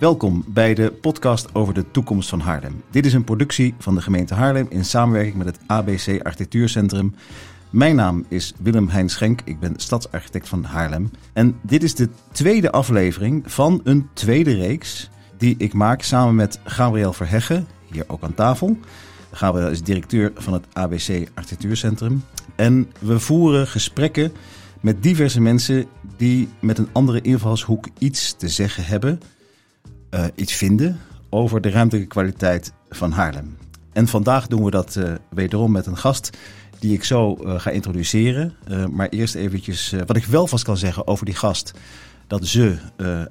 Welkom bij de podcast over de toekomst van Haarlem. Dit is een productie van de gemeente Haarlem in samenwerking met het ABC Architectuurcentrum. Mijn naam is Willem Hein Schenk, ik ben stadsarchitect van Haarlem. En dit is de tweede aflevering van een tweede reeks die ik maak samen met Gabriel Verheggen, hier ook aan tafel. Gabriel is directeur van het ABC Architectuurcentrum. En we voeren gesprekken met diverse mensen die met een andere invalshoek iets te zeggen hebben, uh, iets vinden over de ruimtelijke kwaliteit van Haarlem. En vandaag doen we dat uh, wederom met een gast die ik zo uh, ga introduceren. maar eerst eventjes wat ik wel vast kan zeggen over die gast. Dat ze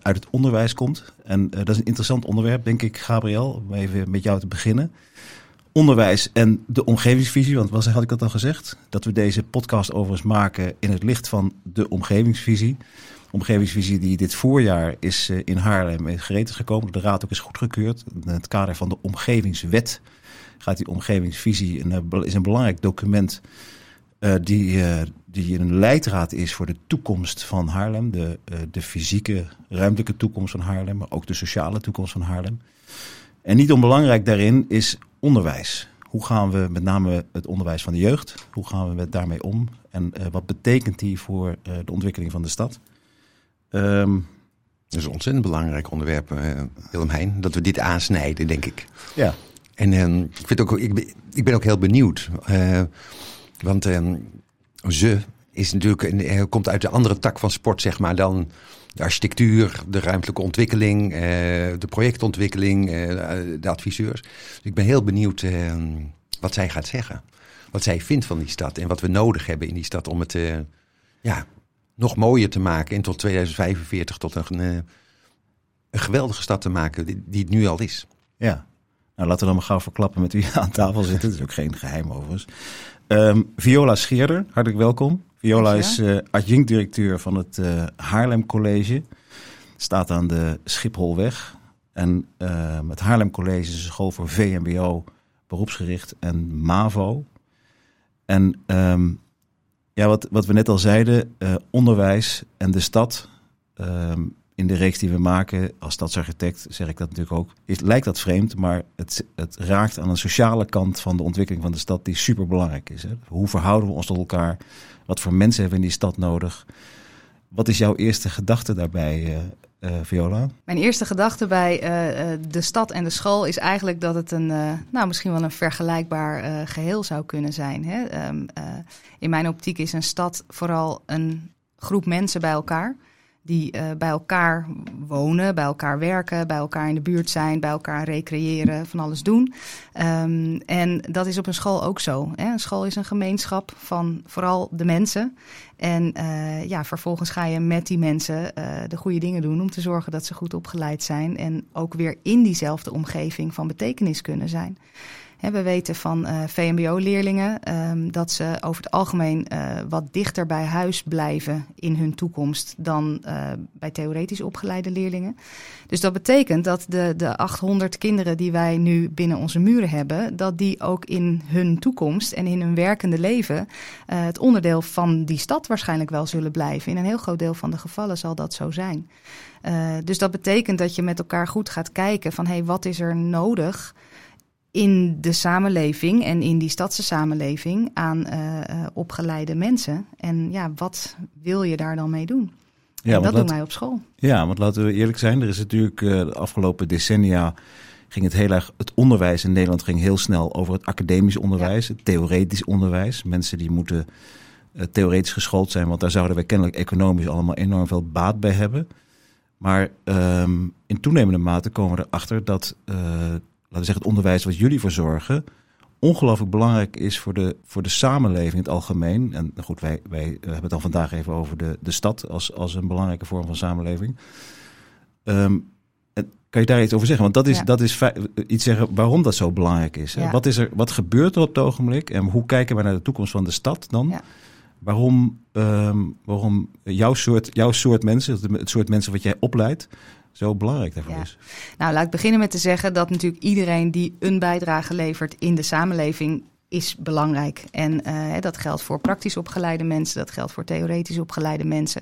uit het onderwijs komt. En dat is een interessant onderwerp, denk ik, Gabriel, om even met jou te beginnen onderwijs en de omgevingsvisie. Want wat had ik dat al gezegd? Dat we deze podcast overigens maken in het licht van de omgevingsvisie. Omgevingsvisie die dit voorjaar is eh, in Haarlem gereed is gekomen. De raad ook is goedgekeurd. In het kader van de omgevingswet gaat die omgevingsvisie een, eh, is een belangrijk document uh, die, die een leidraad is voor de toekomst van Haarlem. De, de fysieke, ruimtelijke toekomst van Haarlem, maar ook de sociale toekomst van Haarlem. En niet onbelangrijk daarin is onderwijs. Hoe gaan we met name het onderwijs van de jeugd, hoe gaan we daarmee om? En wat betekent die voor de ontwikkeling van de stad? Um, dat is een ontzettend belangrijk onderwerp, uh, Willem Heijn, dat we dit aansnijden, denk ik. Ja. En uh, ik, vind ook, ik, ben, ik ben ook heel benieuwd. Uh, want uh, ze is natuurlijk, komt uit de andere tak van sport, zeg maar, dan de architectuur, de ruimtelijke ontwikkeling, eh, de projectontwikkeling, eh, de adviseurs. Dus ik ben heel benieuwd eh, wat zij gaat zeggen. Wat zij vindt van die stad en wat we nodig hebben in die stad om het ja, nog mooier te maken en tot 2045 tot een, een geweldige stad te maken die, die het nu al is. Ja, nou, laten we dan maar gauw verklappen met wie aan tafel zit. Dat is ook geen geheim overigens. Um, Viola Scheerder, hartelijk welkom. Viola is uh, adjunct-directeur van het uh, Haarlem College. Staat aan de Schipholweg. En uh, het Haarlem College is een school voor VMBO, beroepsgericht en MAVO. En um, ja, wat, wat we net al zeiden, onderwijs en de stad. Um, in de reeks die we maken als stadsarchitect, zeg ik dat natuurlijk ook, is, lijkt dat vreemd, maar het, het raakt aan een sociale kant van de ontwikkeling van de stad die super belangrijk is. Hè? Hoe verhouden we ons tot elkaar? Wat voor mensen hebben we in die stad nodig? Wat is jouw eerste gedachte daarbij, Viola? Mijn eerste gedachte bij uh, de stad en de school is eigenlijk dat het een, nou misschien wel een vergelijkbaar geheel zou kunnen zijn. Hè? Um, in mijn optiek is een stad vooral een groep mensen bij elkaar die uh, bij elkaar wonen, bij elkaar werken, bij elkaar in de buurt zijn, bij elkaar recreëren, van alles doen. Um, en dat is op een school ook zo. Hè? Een school is een gemeenschap van vooral de mensen. En uh, ja, vervolgens ga je met die mensen uh, de goede dingen doen om te zorgen dat ze goed opgeleid zijn en ook weer in diezelfde omgeving van betekenis kunnen zijn we weten van uh, VMBO-leerlingen um, dat ze over het algemeen uh, wat dichter bij huis blijven in hun toekomst dan uh, bij theoretisch opgeleide leerlingen. Dus dat betekent dat de, de 800 kinderen die wij nu binnen onze muren hebben, dat die ook in hun toekomst en in hun werkende leven het onderdeel van die stad waarschijnlijk wel zullen blijven. In een heel groot deel van de gevallen zal dat zo zijn. dus dat betekent dat je met elkaar goed gaat kijken van hé, hey, wat is er nodig? In de samenleving en in die stadse samenleving aan uh, opgeleide mensen. En ja, wat wil je daar dan mee doen? Ja, en dat laat, doen wij op school. Ja, want laten we eerlijk zijn, er is natuurlijk uh, de afgelopen decennia ging het heel erg, het onderwijs in Nederland ging heel snel over het academisch onderwijs, het theoretisch onderwijs. Mensen die moeten uh, theoretisch geschoold zijn, want daar zouden wij kennelijk economisch allemaal enorm veel baat bij hebben. Maar um, in toenemende mate komen we erachter dat uh, laten we zeggen, het onderwijs wat jullie verzorgen, ongelooflijk belangrijk is voor de, voor de samenleving in het algemeen. En goed, wij, wij hebben het dan vandaag even over de, de stad als, als een belangrijke vorm van samenleving. Um, kan je daar iets over zeggen? Want dat is, dat is iets zeggen waarom dat zo belangrijk is. Ja. Wat, is er, wat gebeurt er op het ogenblik en hoe kijken we naar de toekomst van de stad dan? Ja. Waarom, um, waarom jouw, soort, jouw soort mensen, het soort mensen wat jij opleidt, zo belangrijk daarvoor ja. is? Nou, laat ik beginnen met te zeggen dat natuurlijk iedereen die een bijdrage levert in de samenleving is belangrijk. En uh, dat geldt voor praktisch opgeleide mensen, dat geldt voor theoretisch opgeleide mensen.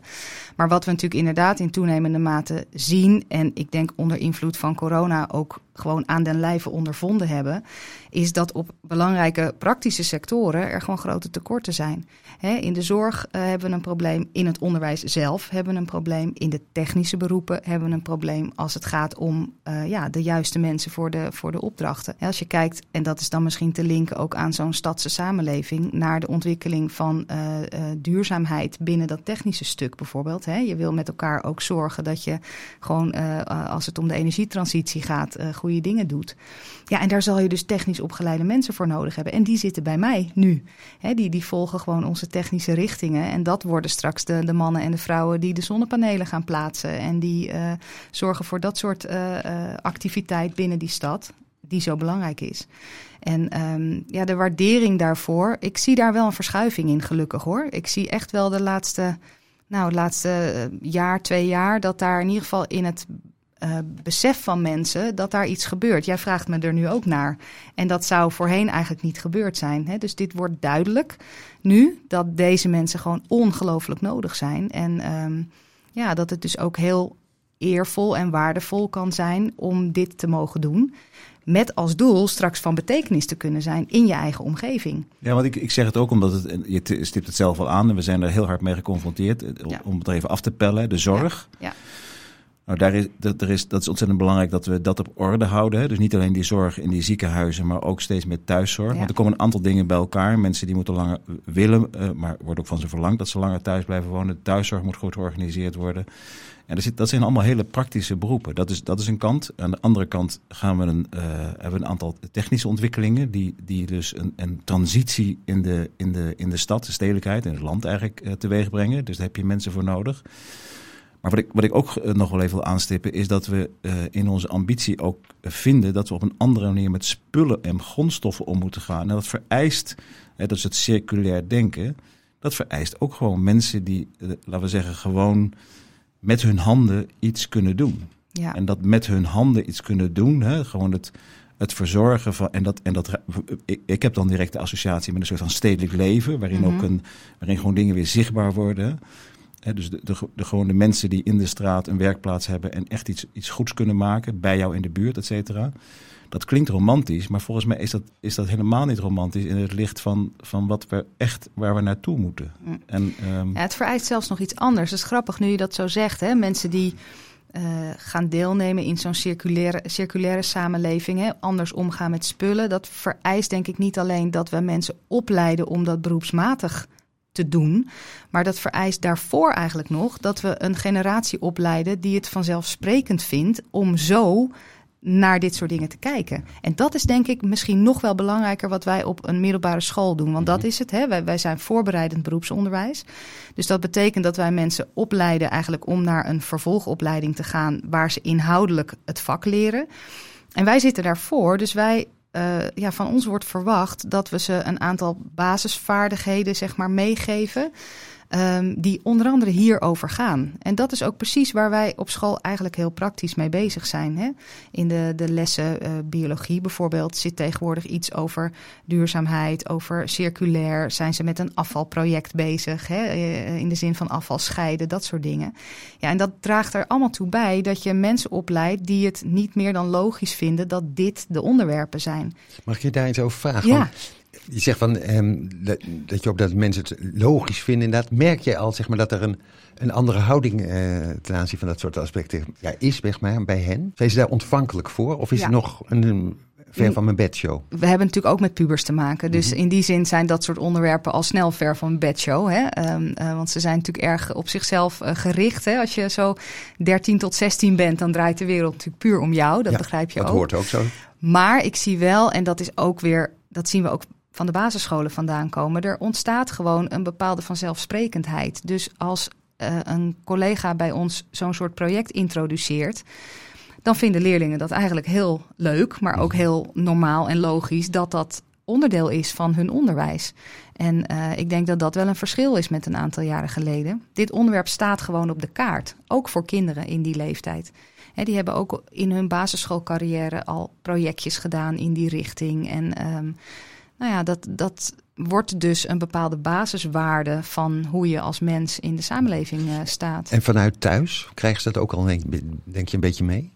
Maar wat we natuurlijk inderdaad in toenemende mate zien, en ik denk onder invloed van corona ook gewoon aan den lijve ondervonden hebben, is dat op belangrijke praktische sectoren er gewoon grote tekorten zijn. in de zorg uh, hebben we een probleem, in het onderwijs zelf hebben we een probleem, in de technische beroepen hebben we een probleem als het gaat om uh, ja, de juiste mensen voor de, voor de opdrachten. als je kijkt, en dat is dan misschien te linken ook aan zo'n stadse samenleving, naar de ontwikkeling van uh, duurzaamheid binnen dat technische stuk bijvoorbeeld. je wil met elkaar ook zorgen dat je gewoon als het om de energietransitie gaat, goede dingen doet. Ja, en daar zal je dus technisch opgeleide mensen voor nodig hebben. En die zitten bij mij nu. die, die volgen gewoon onze technische richtingen. En dat worden straks de, de mannen en de vrouwen die de zonnepanelen gaan plaatsen. En die uh, zorgen voor dat soort uh, activiteit binnen die stad, die zo belangrijk is. En um, ja, de waardering daarvoor, ik zie daar wel een verschuiving in, gelukkig hoor. Ik zie echt wel de laatste, nou, laatste jaar, twee jaar, dat daar in ieder geval in het uh, besef van mensen dat daar iets gebeurt. Jij vraagt me er nu ook naar. En dat zou voorheen eigenlijk niet gebeurd zijn. Hè? Dus dit wordt duidelijk nu dat deze mensen gewoon ongelooflijk nodig zijn. En um, ja, dat het dus ook heel eervol en waardevol kan zijn om dit te mogen doen. Met als doel straks van betekenis te kunnen zijn in je eigen omgeving. Ja, want ik, ik zeg het ook omdat het, je stipt het zelf al aan en we zijn er heel hard mee geconfronteerd. Ja. Om het er even af te pellen, de zorg. Ja. ja. Nou, daar is, dat, er is, dat is ontzettend belangrijk dat we dat op orde houden. Hè? Dus niet alleen die zorg in die ziekenhuizen, maar ook steeds meer thuiszorg. Want er komen een aantal dingen bij elkaar. Mensen die moeten langer willen, uh, maar wordt ook van ze verlangd dat ze langer thuis blijven wonen. Thuiszorg moet goed georganiseerd worden. En er zit, dat zijn allemaal hele praktische beroepen. Dat is, dat is een kant. Aan de andere kant gaan we een, uh, hebben we een aantal technische ontwikkelingen. Die, die dus een, een transitie in de, in, de, in de stad, de stedelijkheid en het land eigenlijk uh, teweeg brengen. Dus daar heb je mensen voor nodig. Maar wat ik, wat ik ook eh, nog wel even wil aanstippen, is dat we uh, in onze ambitie ook vinden dat we op een andere manier met spullen en grondstoffen om moeten gaan. En dat vereist, hè, dat is het circulair denken, dat vereist ook gewoon mensen die, uh, laten we zeggen, gewoon met hun handen iets kunnen doen. Ja. En dat met hun handen iets kunnen doen, hè, gewoon het, het verzorgen van. En dat, en dat, ik, ik heb dan direct de associatie met een soort van stedelijk leven, waarin, mm -hmm. ook een, waarin gewoon dingen weer zichtbaar worden. He, dus de, de, de, gewoon de mensen die in de straat een werkplaats hebben en echt iets, iets goeds kunnen maken bij jou in de buurt, et cetera. Dat klinkt romantisch, maar volgens mij is dat, is dat helemaal niet romantisch in het licht van, van wat we echt waar we naartoe moeten. Mm. En, um... ja, het vereist zelfs nog iets anders. Het is grappig nu je dat zo zegt. Hè? Mensen die uh, gaan deelnemen in zo'n circulaire, circulaire samenleving, hè? anders omgaan met spullen. Dat vereist denk ik niet alleen dat we mensen opleiden om dat beroepsmatig te doen. Maar dat vereist daarvoor eigenlijk nog dat we een generatie opleiden die het vanzelfsprekend vindt om zo naar dit soort dingen te kijken. En dat is denk ik misschien nog wel belangrijker wat wij op een middelbare school doen. Want dat is het. Hè? Wij, wij zijn voorbereidend beroepsonderwijs. Dus dat betekent dat wij mensen opleiden eigenlijk om naar een vervolgopleiding te gaan waar ze inhoudelijk het vak leren. En wij zitten daarvoor. Dus wij uh, ja, van ons wordt verwacht dat we ze een aantal basisvaardigheden zeg maar, meegeven. Um, die onder andere hierover gaan. En dat is ook precies waar wij op school eigenlijk heel praktisch mee bezig zijn. Hè? In de, de lessen uh, biologie bijvoorbeeld zit tegenwoordig iets over duurzaamheid, over circulair. Zijn ze met een afvalproject bezig, hè? Eh, in de zin van afval scheiden, dat soort dingen. Ja, en dat draagt er allemaal toe bij dat je mensen opleidt die het niet meer dan logisch vinden dat dit de onderwerpen zijn. Mag ik je daar iets over vragen? Ja. Je zegt van, um, dat, dat je ook dat mensen het logisch vinden. Inderdaad, merk je al zeg maar, dat er een, een andere houding uh, ten aanzien van dat soort aspecten ja, is zeg maar, bij hen? Zijn ze daar ontvankelijk voor? Of is ja. het nog een, een ver van mijn bedshow? We hebben natuurlijk ook met pubers te maken. Dus mm -hmm. in die zin zijn dat soort onderwerpen al snel ver van mijn bedshow. Hè? Um, uh, want ze zijn natuurlijk erg op zichzelf uh, gericht. Hè? Als je zo 13 tot 16 bent, dan draait de wereld natuurlijk puur om jou. Dat ja, begrijp je dat ook. Dat hoort ook zo. Maar ik zie wel, en dat is ook weer, dat zien we ook van de basisscholen vandaan komen. Er ontstaat gewoon een bepaalde vanzelfsprekendheid. Dus als uh, een collega bij ons zo'n soort project introduceert, dan vinden leerlingen dat eigenlijk heel leuk, maar ook heel normaal en logisch dat dat onderdeel is van hun onderwijs. En uh, ik denk dat dat wel een verschil is met een aantal jaren geleden. Dit onderwerp staat gewoon op de kaart, ook voor kinderen in die leeftijd. He, die hebben ook in hun basisschoolcarrière al projectjes gedaan in die richting. En um, nou ja, dat, dat wordt dus een bepaalde basiswaarde van hoe je als mens in de samenleving uh, staat. En vanuit thuis krijgen ze dat ook al, denk je, een beetje mee?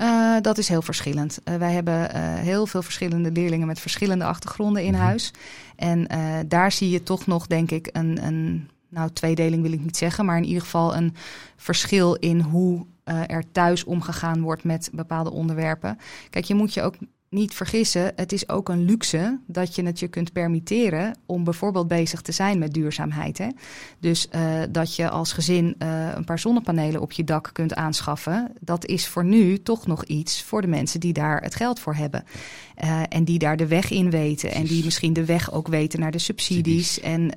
Uh, dat is heel verschillend. Uh, wij hebben uh, heel veel verschillende leerlingen met verschillende achtergronden in mm -hmm. huis. En daar zie je toch nog, denk ik, een, een nou, tweedeling wil ik niet zeggen, maar in ieder geval een verschil in hoe er thuis omgegaan wordt met bepaalde onderwerpen. Kijk, je moet je ook niet vergissen, het is ook een luxe dat je het je kunt permitteren om bijvoorbeeld bezig te zijn met duurzaamheid. Hè? Dus uh, dat je als gezin uh, een paar zonnepanelen op je dak kunt aanschaffen, dat is voor nu toch nog iets voor de mensen die daar het geld voor hebben. Uh, en die daar de weg in weten en die misschien de weg ook weten naar de subsidies. En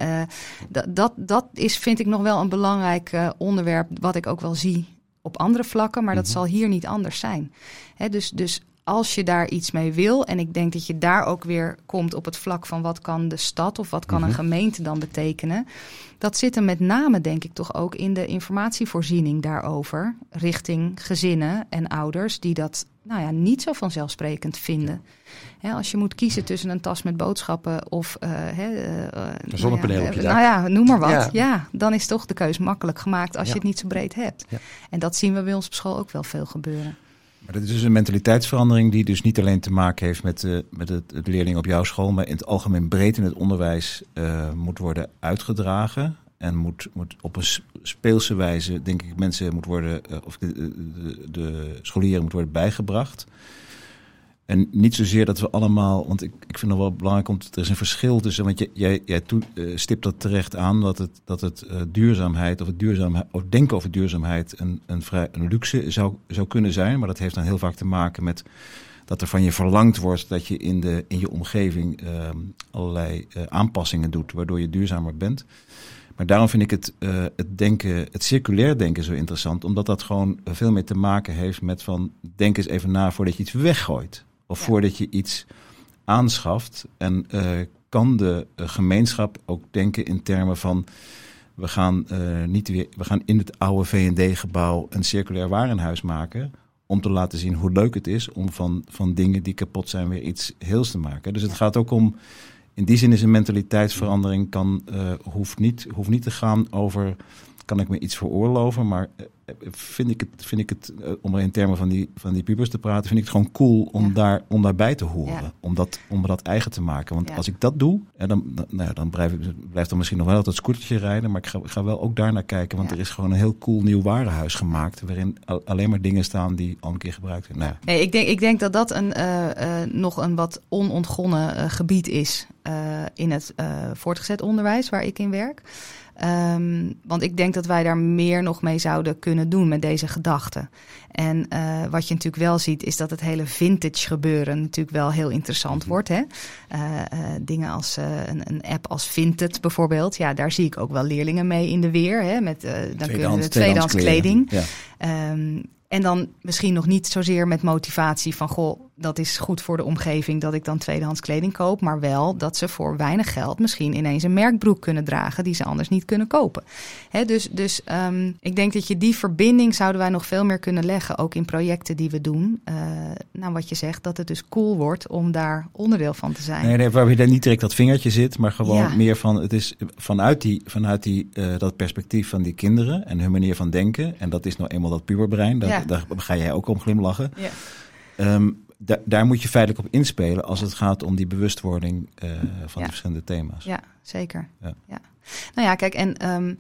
dat, dat is, vind ik, nog wel een belangrijk onderwerp wat ik ook wel zie op andere vlakken, maar dat mm -hmm. zal hier niet anders zijn. He, dus, dus als je daar iets mee wil, en ik denk dat je daar ook weer komt op het vlak van wat kan de stad of wat kan een gemeente dan betekenen. Dat zit er met name, denk ik, toch ook in de informatievoorziening daarover, richting gezinnen en ouders die dat nou ja, niet zo vanzelfsprekend vinden. Als je moet kiezen tussen een tas met boodschappen of uh, een zonnepaneel nou op je dak. Nou ja, noem maar wat. Ja. ja dan is toch de keuze makkelijk gemaakt als je het niet zo breed hebt. En dat zien we bij ons op school ook wel veel gebeuren. Dat is dus een mentaliteitsverandering die dus niet alleen te maken heeft met, uh, met het, het leerling op jouw school, maar in het algemeen breed in het onderwijs uh, moet worden uitgedragen. En moet, moet op een speelse wijze, denk ik, mensen moet worden, uh, of de, de, de scholieren moet worden bijgebracht. En niet zozeer dat we allemaal, want ik, ik vind het wel belangrijk om, er is een verschil tussen, want jij, jij, jij uh, stipt dat terecht aan, dat het, dat het uh, duurzaamheid of het duurzaamheid, of denken over duurzaamheid een, een, vrij, een luxe zou, zou kunnen zijn. Maar dat heeft dan heel vaak te maken met dat er van je verlangd wordt dat je in, de, in je omgeving uh, allerlei uh, aanpassingen doet, waardoor je duurzamer bent. Maar daarom vind ik het, het denken, het circulair denken zo interessant, omdat dat gewoon veel meer te maken heeft met van denk eens even na voordat je iets weggooit. Of ja. voordat je iets aanschaft. En uh, kan de uh, gemeenschap ook denken in termen van. We gaan, uh, niet weer, we gaan in het oude VD-gebouw een circulair warenhuis maken. Om te laten zien hoe leuk het is om van, van dingen die kapot zijn weer iets heels te maken. Dus het gaat ook om. In die zin is een mentaliteitsverandering kan, hoeft, niet, hoeft niet te gaan over kan ik me iets veroorloven. Maar vind ik het, vind ik het om er in termen van die, van die pubers te praten, vind ik het gewoon cool om, ja. daar, om daarbij te horen. Ja. Om, dat, om dat eigen te maken. Want ja. als ik dat doe, dan, nou ja, dan blijf, blijft er misschien nog wel dat scootertje rijden. Maar ik ga, ik ga wel ook daar naar kijken. Want er is gewoon een heel cool nieuw warenhuis gemaakt. Waarin alleen maar dingen staan die al een keer gebruikt zijn. Nou nee, ik, denk, ik denk dat dat een, uh, uh, nog een wat onontgonnen uh, gebied is in het voortgezet onderwijs waar ik in werk. Um, want ik denk dat wij daar meer nog mee zouden kunnen doen met deze gedachten. En uh, wat je natuurlijk wel ziet, is dat het hele vintage gebeuren natuurlijk wel heel interessant mm-hmm. wordt. Hè? Uh, uh, dingen als een, een, app als Vinted bijvoorbeeld. Ja, daar zie ik ook wel leerlingen mee in de weer. Hè? Met, dan kunnen we tweedehands kleding. Ja. Um, en dan misschien nog niet zozeer met motivatie van goh, dat is goed voor de omgeving dat ik dan tweedehands kleding koop. Maar wel dat ze voor weinig geld misschien ineens een merkbroek kunnen dragen die ze anders niet kunnen kopen. Dus dus um, ik denk dat je die verbinding zouden wij nog veel meer kunnen leggen. Ook in projecten die we doen. Uh, nou, wat je zegt, dat het dus cool wordt om daar onderdeel van te zijn. Nee, nee waar je daar niet direct dat vingertje zit, maar gewoon ja. meer van het is vanuit, die, vanuit die, uh, dat perspectief van die kinderen en hun manier van denken. En dat is nou eenmaal dat puberbrein. Dat, ja. Daar ga jij ook om glimlachen. Ja. Um, da daar moet je feitelijk op inspelen als het gaat om die bewustwording uh, van de verschillende thema's. Ja, zeker. Ja. ja. Nou ja, kijk, en um,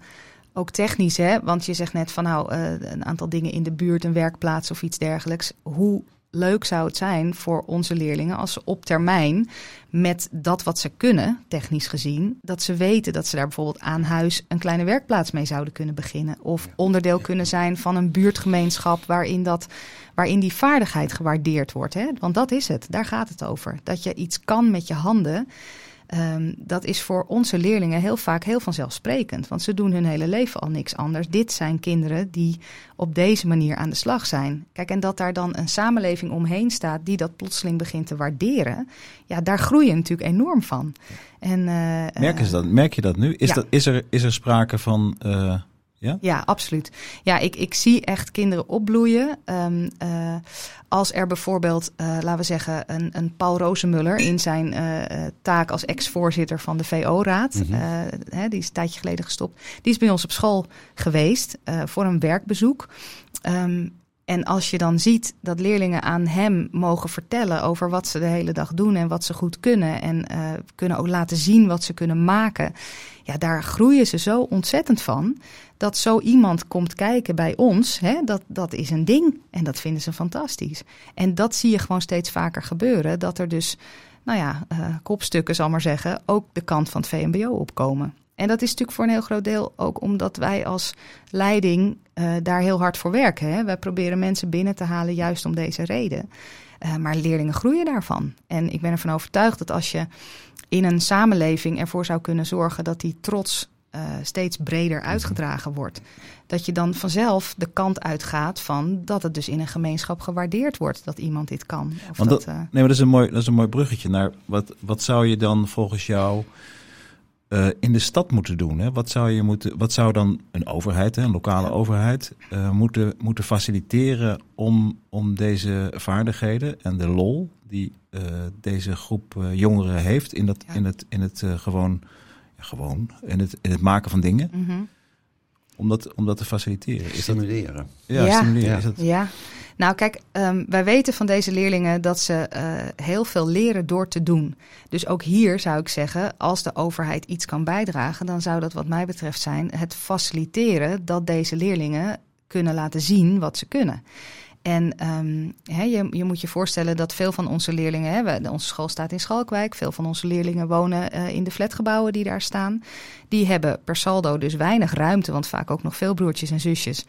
ook technisch, hè? Want je zegt net van nou, uh, een aantal dingen in de buurt, een werkplaats of iets dergelijks. Hoe leuk zou het zijn voor onze leerlingen als ze op termijn met dat wat ze kunnen, technisch gezien, dat ze weten dat ze daar bijvoorbeeld aan huis een kleine werkplaats mee zouden kunnen beginnen. Of onderdeel kunnen zijn van een buurtgemeenschap waarin, dat, waarin die vaardigheid gewaardeerd wordt. Hè? Want dat is het, daar gaat het over. Dat je iets kan met je handen. Um, dat is voor onze leerlingen heel vaak heel vanzelfsprekend. Want ze doen hun hele leven al niks anders. Dit zijn kinderen die op deze manier aan de slag zijn. Kijk, en dat daar dan een samenleving omheen staat die dat plotseling begint te waarderen. Ja, daar groei je natuurlijk enorm van. En, uh, Merken ze dat, merk je dat nu? Is, ja. dat, is, er, is er sprake van. Uh Ja? Ja, absoluut. Ja, ik, ik zie echt kinderen opbloeien. Um, uh, als er bijvoorbeeld, uh, laten we zeggen, een, een Paul Rozemuller in zijn uh, taak als ex-voorzitter van de VO-raad, mm -hmm. die is een tijdje geleden gestopt, die is bij ons op school geweest voor een werkbezoek. Um, en als je dan ziet dat leerlingen aan hem mogen vertellen over wat ze de hele dag doen en wat ze goed kunnen en uh, kunnen ook laten zien wat ze kunnen maken, ja, daar groeien ze zo ontzettend van. Dat zo iemand komt kijken bij ons, hè, dat, dat is een ding en dat vinden ze fantastisch. En dat zie je gewoon steeds vaker gebeuren, dat er dus, nou ja, uh, kopstukken zal maar zeggen, ook de kant van het VMBO opkomen. En dat is natuurlijk voor een heel groot deel ook omdat wij als leiding uh, daar heel hard voor werken. Hè. Wij proberen mensen binnen te halen juist om deze reden. Uh, maar leerlingen groeien daarvan. En ik ben ervan overtuigd dat als je in een samenleving ervoor zou kunnen zorgen dat die trots uh, steeds breder uitgedragen wordt, dat je dan vanzelf de kant uitgaat van dat het dus in een gemeenschap gewaardeerd wordt dat iemand dit kan. Of Want dat, dat, nee, maar dat is een mooi, dat is een mooi bruggetje naar wat, wat zou je dan volgens jou uh, in de stad moeten doen? Hè? Wat, zou je moeten, wat zou dan een overheid, hè, een lokale overheid, uh, moeten, moeten faciliteren om, om deze vaardigheden en de lol die uh, deze groep jongeren heeft in, dat, ja. in het, in het gewoon, gewoon in, het, in het maken van dingen? Mm -hmm. Om, dat, om dat te faciliteren. Is stimuleren. Dat, ja, ja, stimuleren. Ja. Is dat, ja. Nou, kijk, um, wij weten van deze leerlingen dat ze uh, heel veel leren door te doen. Dus ook hier zou ik zeggen, als de overheid iets kan bijdragen, dan zou dat wat mij betreft zijn het faciliteren dat deze leerlingen kunnen laten zien wat ze kunnen. En um, he, je, je, moet je voorstellen dat veel van onze leerlingen, hè, onze school staat in Schalkwijk, veel van onze leerlingen wonen uh, in de flatgebouwen die daar staan. Die hebben per saldo dus weinig ruimte, want vaak ook nog veel broertjes en zusjes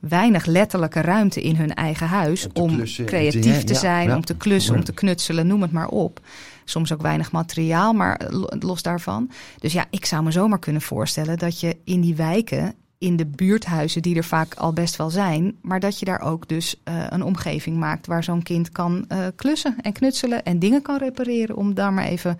weinig letterlijke ruimte in hun eigen huis om, om creatief te, te zijn, ja, ja. om te klussen, om te knutselen, noem het maar op. Soms ook weinig materiaal, maar los daarvan. Dus ja, ik zou me zomaar kunnen voorstellen dat je in die wijken in de buurthuizen, die er vaak al best wel zijn, maar dat je daar ook dus uh, een omgeving maakt waar zo'n kind kan uh, klussen en knutselen en dingen kan repareren. Om daar maar even,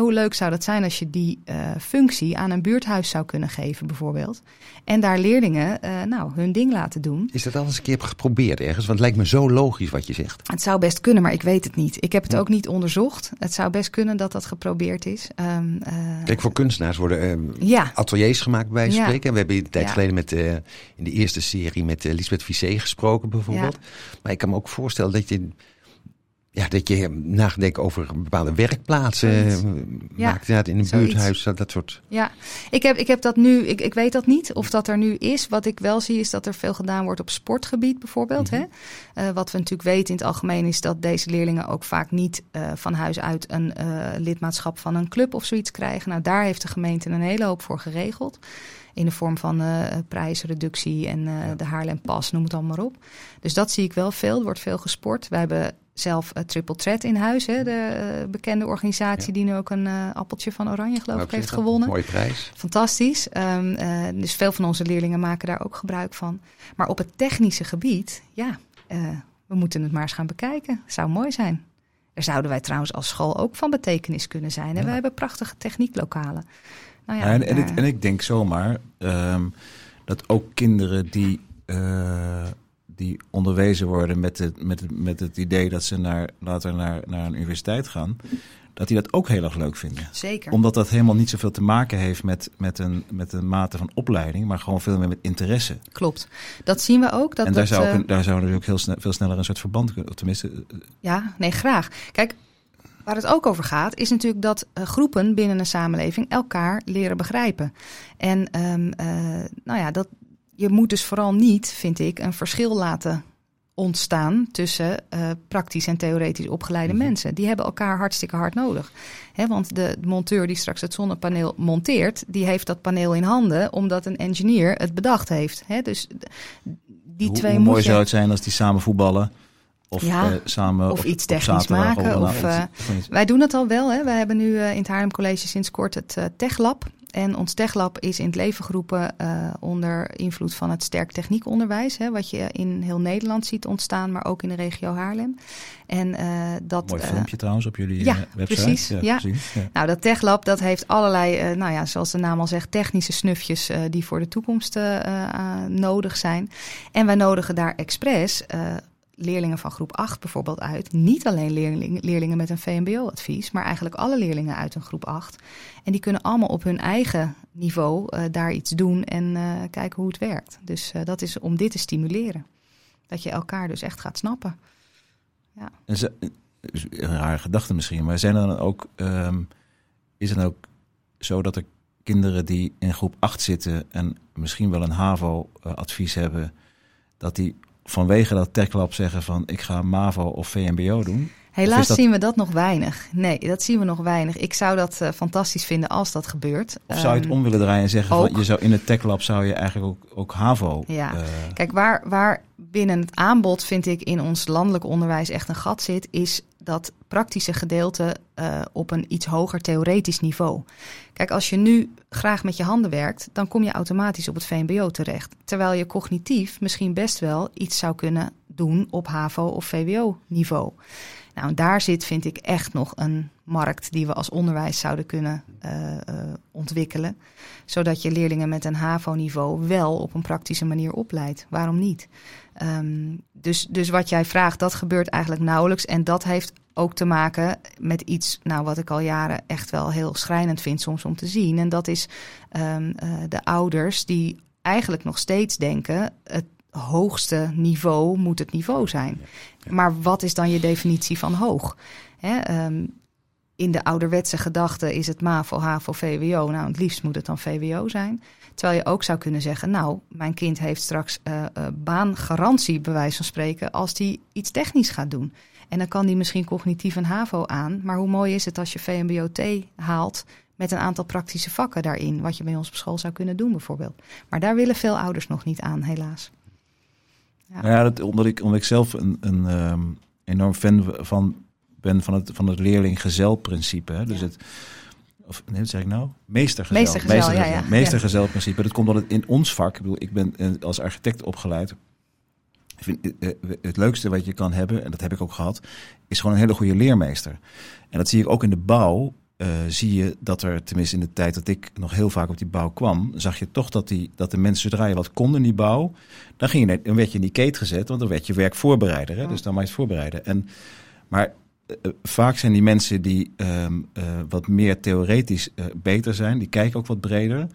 hoe leuk zou dat zijn als je die uh, functie aan een buurthuis zou kunnen geven, bijvoorbeeld. En daar leerlingen nou, hun ding laten doen. Is dat al eens een keer geprobeerd ergens? Want het lijkt me zo logisch wat je zegt. Het zou best kunnen, maar ik weet het niet. Ik heb het ook niet onderzocht. Het zou best kunnen dat dat geprobeerd is. Um, Kijk, voor kunstenaars worden ja. ateliers gemaakt bij Ja. spreken. En we hebben de tijd Ja. geleden met, in de eerste serie met Lisbeth Vissé gesproken bijvoorbeeld. Maar ik kan me ook voorstellen dat je, ja, dat je nadenkt over bepaalde werkplaatsen. Ja, Maakt inderdaad in een buurthuis, dat, dat soort... Ja, ik heb, ik heb dat nu, ik, ik weet dat niet of dat er nu is. Wat ik wel zie is dat er veel gedaan wordt op sportgebied bijvoorbeeld. Mhm. hè? Eh, wat we natuurlijk weten in het algemeen is dat deze leerlingen ook vaak niet eh, van huis uit een eh, lidmaatschap van een club of zoiets krijgen. Nou, daar heeft de gemeente een hele hoop voor geregeld. In de vorm van eh, prijsreductie en eh, de Haarlempas, noem het allemaal maar op. Dus dat zie ik wel veel. Er wordt veel gesport. We hebben zelf uh, Triple Threat in huis, hè, de uh, bekende organisatie Ja. die nu ook een uh, appeltje van Oranje, geloof ik, heeft gewonnen. Mooie prijs. Fantastisch. Um, uh, dus veel van onze leerlingen maken daar ook gebruik van. Maar op het technische gebied, ja, we moeten het maar eens gaan bekijken. Zou mooi zijn. Daar zouden wij trouwens als school ook van betekenis kunnen zijn. En Ja. wij hebben prachtige technieklokalen. Nou ja, en, en, ik, daar- en ik denk zomaar ehm, dat ook kinderen die, eh, die onderwezen worden met het, met, het, met het idee dat ze naar, later naar, naar een universiteit gaan, dat die dat ook heel erg leuk vinden. Zeker. Omdat dat helemaal niet zoveel te maken heeft met, met, een, met een mate van opleiding, maar gewoon veel meer met interesse. Klopt. Dat zien we ook. Dat en daar zou, ook eh, een- daar zou natuurlijk heel snel, veel sneller een soort verband kunnen, tenminste, eh, Ja, nee, graag. Kijk, waar het ook over gaat, is natuurlijk dat eh, groepen binnen een samenleving elkaar leren begrijpen. En ehm, eh, nou ja, dat, je moet dus vooral niet, vind ik, een verschil laten ontstaan tussen eh, praktisch en theoretisch opgeleide Mhm. mensen. Die hebben elkaar hartstikke hard nodig. Hè, want de monteur die straks het zonnepaneel monteert, die heeft dat paneel in handen omdat een engineer het bedacht heeft. Hè, dus die hoe, twee hoe mooi je... zou het zijn als die samen voetballen. Of Ja, eh, samen of iets technisch maken, of, eh. Wij doen het al wel. Hè. Wij hebben nu eh, in het Haarlem College sinds kort het TechLab. en ons techlab is in het leven geroepen onder invloed van het sterk techniekonderwijs. Hè, wat je in heel Nederland ziet ontstaan, maar ook in de regio Haarlem. En, dat, Mooi filmpje trouwens op jullie ja, website. Precies, ja, ja. ja. Nou, dat techlab dat heeft allerlei, nou ja, zoals de naam al zegt, technische snufjes die voor de toekomst nodig zijn. En wij nodigen daar expres leerlingen van groep 8 bijvoorbeeld uit. Niet alleen leerling, leerlingen met een VMBO-advies, maar eigenlijk alle leerlingen uit een groep 8. En die kunnen allemaal op hun eigen niveau uh, daar iets doen en uh, kijken hoe het werkt. Dus uh, dat is om dit te stimuleren. Dat je elkaar dus echt gaat snappen. Ja. En ze, een rare gedachte misschien, maar zijn er dan ook, um, is het ook zo dat er kinderen die in groep 8 zitten en misschien wel een HAVO-advies hebben, dat die vanwege dat TechLab zeggen van ik ga MAVO of VMBO doen? Helaas zien we dat nog weinig. Nee, dat zien we nog weinig. Ik zou dat uh, fantastisch vinden als dat gebeurt. Of zou je het um, om willen draaien en zeggen van je zou in het TechLab zou je eigenlijk ook, ook HAVO. Ja, uh, kijk waar, waar binnen het aanbod vind ik in ons landelijk onderwijs echt een gat zit, is dat praktische gedeelte uh, op een iets hoger theoretisch niveau. Kijk, als je nu graag met je handen werkt, dan kom je automatisch op het VMBO terecht. Terwijl je cognitief misschien best wel iets zou kunnen doen op HAVO of VWO niveau. Nou, daar zit, vind ik, echt nog een markt die we als onderwijs zouden kunnen uh, uh, ontwikkelen. Zodat je leerlingen met een HAVO-niveau wel op een praktische manier opleidt. Waarom niet? Um, dus, dus wat jij vraagt, dat gebeurt eigenlijk nauwelijks. En dat heeft ook te maken met iets nou, wat ik al jaren echt wel heel schrijnend vind soms om te zien. En dat is um, uh, de ouders die eigenlijk nog steeds denken... het hoogste niveau moet het niveau zijn. Maar wat is dan je definitie van hoog? Hè, um, in de ouderwetse gedachte is het MAVO, HAVO, VWO. Nou, het liefst moet het dan VWO zijn. Terwijl je ook zou kunnen zeggen, nou, mijn kind heeft straks uh, uh, baangarantie, bij wijze van spreken, als die iets technisch gaat doen. En dan kan die misschien cognitief een HAVO aan. Maar hoe mooi is het als je VMBO-T haalt met een aantal praktische vakken daarin, wat je bij ons op school zou kunnen doen bijvoorbeeld. Maar daar willen veel ouders nog niet aan, helaas. Ja, ja dat, omdat, ik, omdat ik zelf een, een um, enorm fan van ben van het, van het leerling-gezel-principe. Dus het, of nee, wat zeg ik nou? Meestergezel. Meestergezel, Meestergezel, ja, ja. Meestergezel-principe. Dat komt omdat het in ons vak, ik bedoel, ik ben als architect opgeleid. Ik vind het leukste wat je kan hebben, en dat heb ik ook gehad, is gewoon een hele goede leermeester. En dat zie ik ook in de bouw. Uh, zie je dat er, tenminste in de tijd dat ik nog heel vaak op die bouw kwam, zag je toch dat, die, dat de mensen, zodra je wat kon in die bouw, dan, ging je, dan werd je in die keet gezet, want dan werd je werkvoorbereider. Hè? Dus dan maar je het voorbereiden. En, maar uh, vaak zijn die mensen die um, uh, wat meer theoretisch beter zijn, die kijken ook wat breder.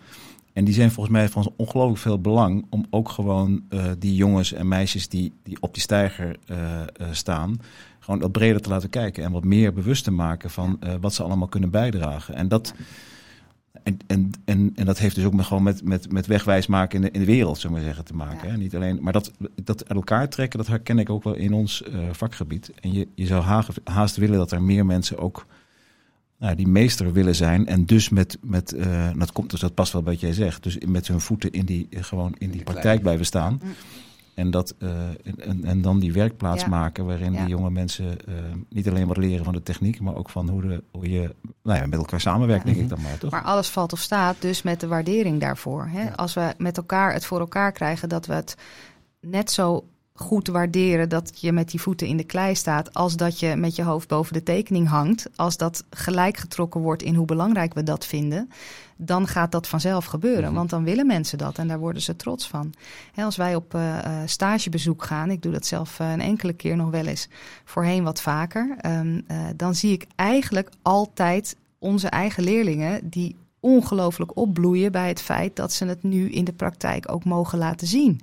En die zijn volgens mij van ongelooflijk veel belang om ook gewoon die jongens en meisjes die, die op die stijger staan, gewoon wat breder te laten kijken en wat meer bewust te maken van wat ze allemaal kunnen bijdragen. En dat. En, en, en, en dat heeft dus ook met, gewoon met, met, met wegwijs maken in de, in de wereld, zullen we zeggen, te maken. Ja. Hè? Niet alleen, maar dat, dat uit elkaar trekken, dat herken ik ook wel in ons uh, vakgebied. En je, je zou haast, haast willen dat er meer mensen ook nou, die meester willen zijn. En dus met, met uh, dat komt dus dat past wel bij wat jij zegt. Dus met hun voeten in die, gewoon in die praktijk blijven staan. En, dat, uh, en, en, dan die werkplaats ja. maken waarin ja. die jonge mensen uh, niet alleen wat leren van de techniek, maar ook van hoe, de, hoe je nou ja, met elkaar samenwerkt, denk ik dan maar. Toch? Maar alles valt of staat dus met de waardering daarvoor. Hè? Als we met elkaar het voor elkaar krijgen dat we het net zo goed waarderen dat je met die voeten in de klei staat, als dat je met je hoofd boven de tekening hangt, als dat gelijk getrokken wordt in hoe belangrijk we dat vinden, dan gaat dat vanzelf gebeuren. Mm -hmm. Want dan willen mensen dat en daar worden ze trots van. He, als wij op uh, stagebezoek gaan, ik doe dat zelf uh, een enkele keer nog wel eens, voorheen wat vaker, um, dan zie ik eigenlijk altijd onze eigen leerlingen die ongelooflijk opbloeien bij het feit dat ze het nu in de praktijk ook mogen laten zien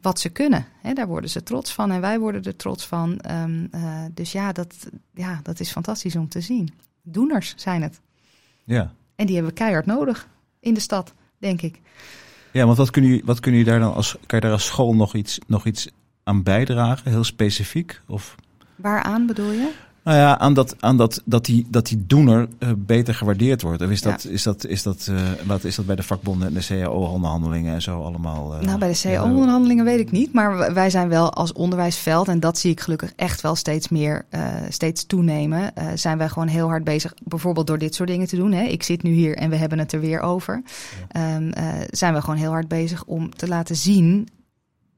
wat ze kunnen. Daar worden ze trots van en wij worden er trots van. Um, uh, dus ja dat, ja, dat is fantastisch om te zien. Doeners zijn het. Ja. En die hebben we keihard nodig in de stad, denk ik. Ja, want wat kun je, wat kun je daar dan als, kan je daar als school nog iets, nog iets aan bijdragen, heel specifiek? Of? Waaraan bedoel je? Nou ja, aan dat, aan dat, dat, die, dat die doener uh, beter gewaardeerd wordt. Of is dat, Ja. is dat, is dat, uh, wat is dat bij de vakbonden en de CAO-onderhandelingen en zo allemaal? Uh, Nou, bij de CAO-onderhandelingen weet ik niet. Maar wij zijn wel als onderwijsveld, en dat zie ik gelukkig echt wel steeds meer, uh, steeds toenemen. Uh, zijn wij gewoon heel hard bezig, bijvoorbeeld door dit soort dingen te doen. Hè. Ik zit nu hier en we hebben het er weer over. Ja. Um, zijn we gewoon heel hard bezig om te laten zien